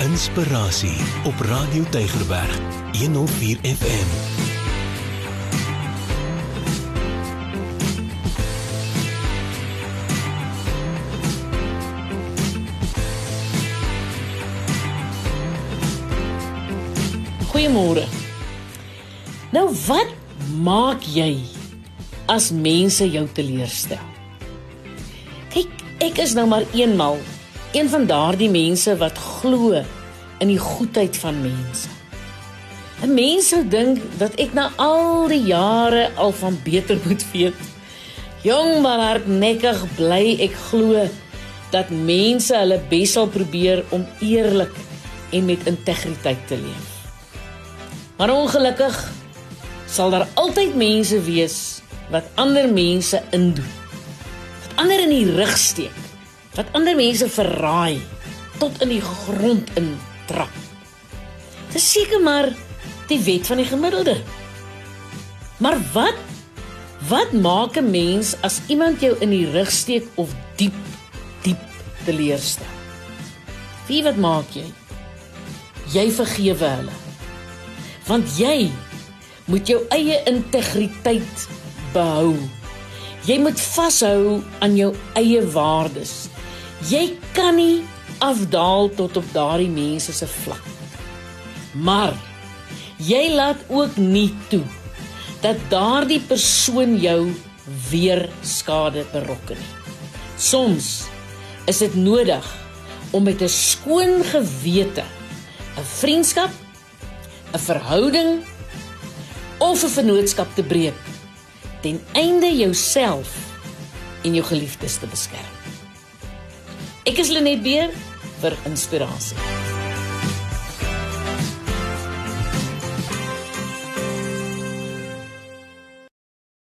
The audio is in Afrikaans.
Inspirasie op Radio Tygerberg 104 FM. Goeiemôre. Nou wat maak jy as mense jou teleurstel? Kyk, ek is nou maar eenmal een van daardie mense wat glo in die goedheid van mense. 'n Mens sou dink dat ek na al die jare al van beter moet weet. Jong maar hardnekkig bly ek glo dat mense hulle bes sal probeer om eerlik en met integriteit te leef. Maar ongelukkig sal daar altyd mense wees wat ander mense indoen. Wat ander in die rug steek. Wat ander mense verraai tot in die grond intrap. Dis seker maar die wet van die gemiddelde. Maar wat wat maak 'n mens as iemand jou in die rug steek of diep diep teleurstel? Wie wat maak jy? Jy vergewe hulle want jy moet jou eie integriteit behou. Jy moet vashou aan jou eie waardes. Jy kan nie afdaal tot op daardie mense se vlak. Maar jy laat ook nie toe dat daardie persoon jou weer skade berokken nie. Soms is dit nodig om met 'n skoon gewete 'n vriendskap 'n verhouding of 'n vennootskap te breek ten einde jouself en jou geliefdes te beskerm. Ek is Lenet Beer vir inspirasie.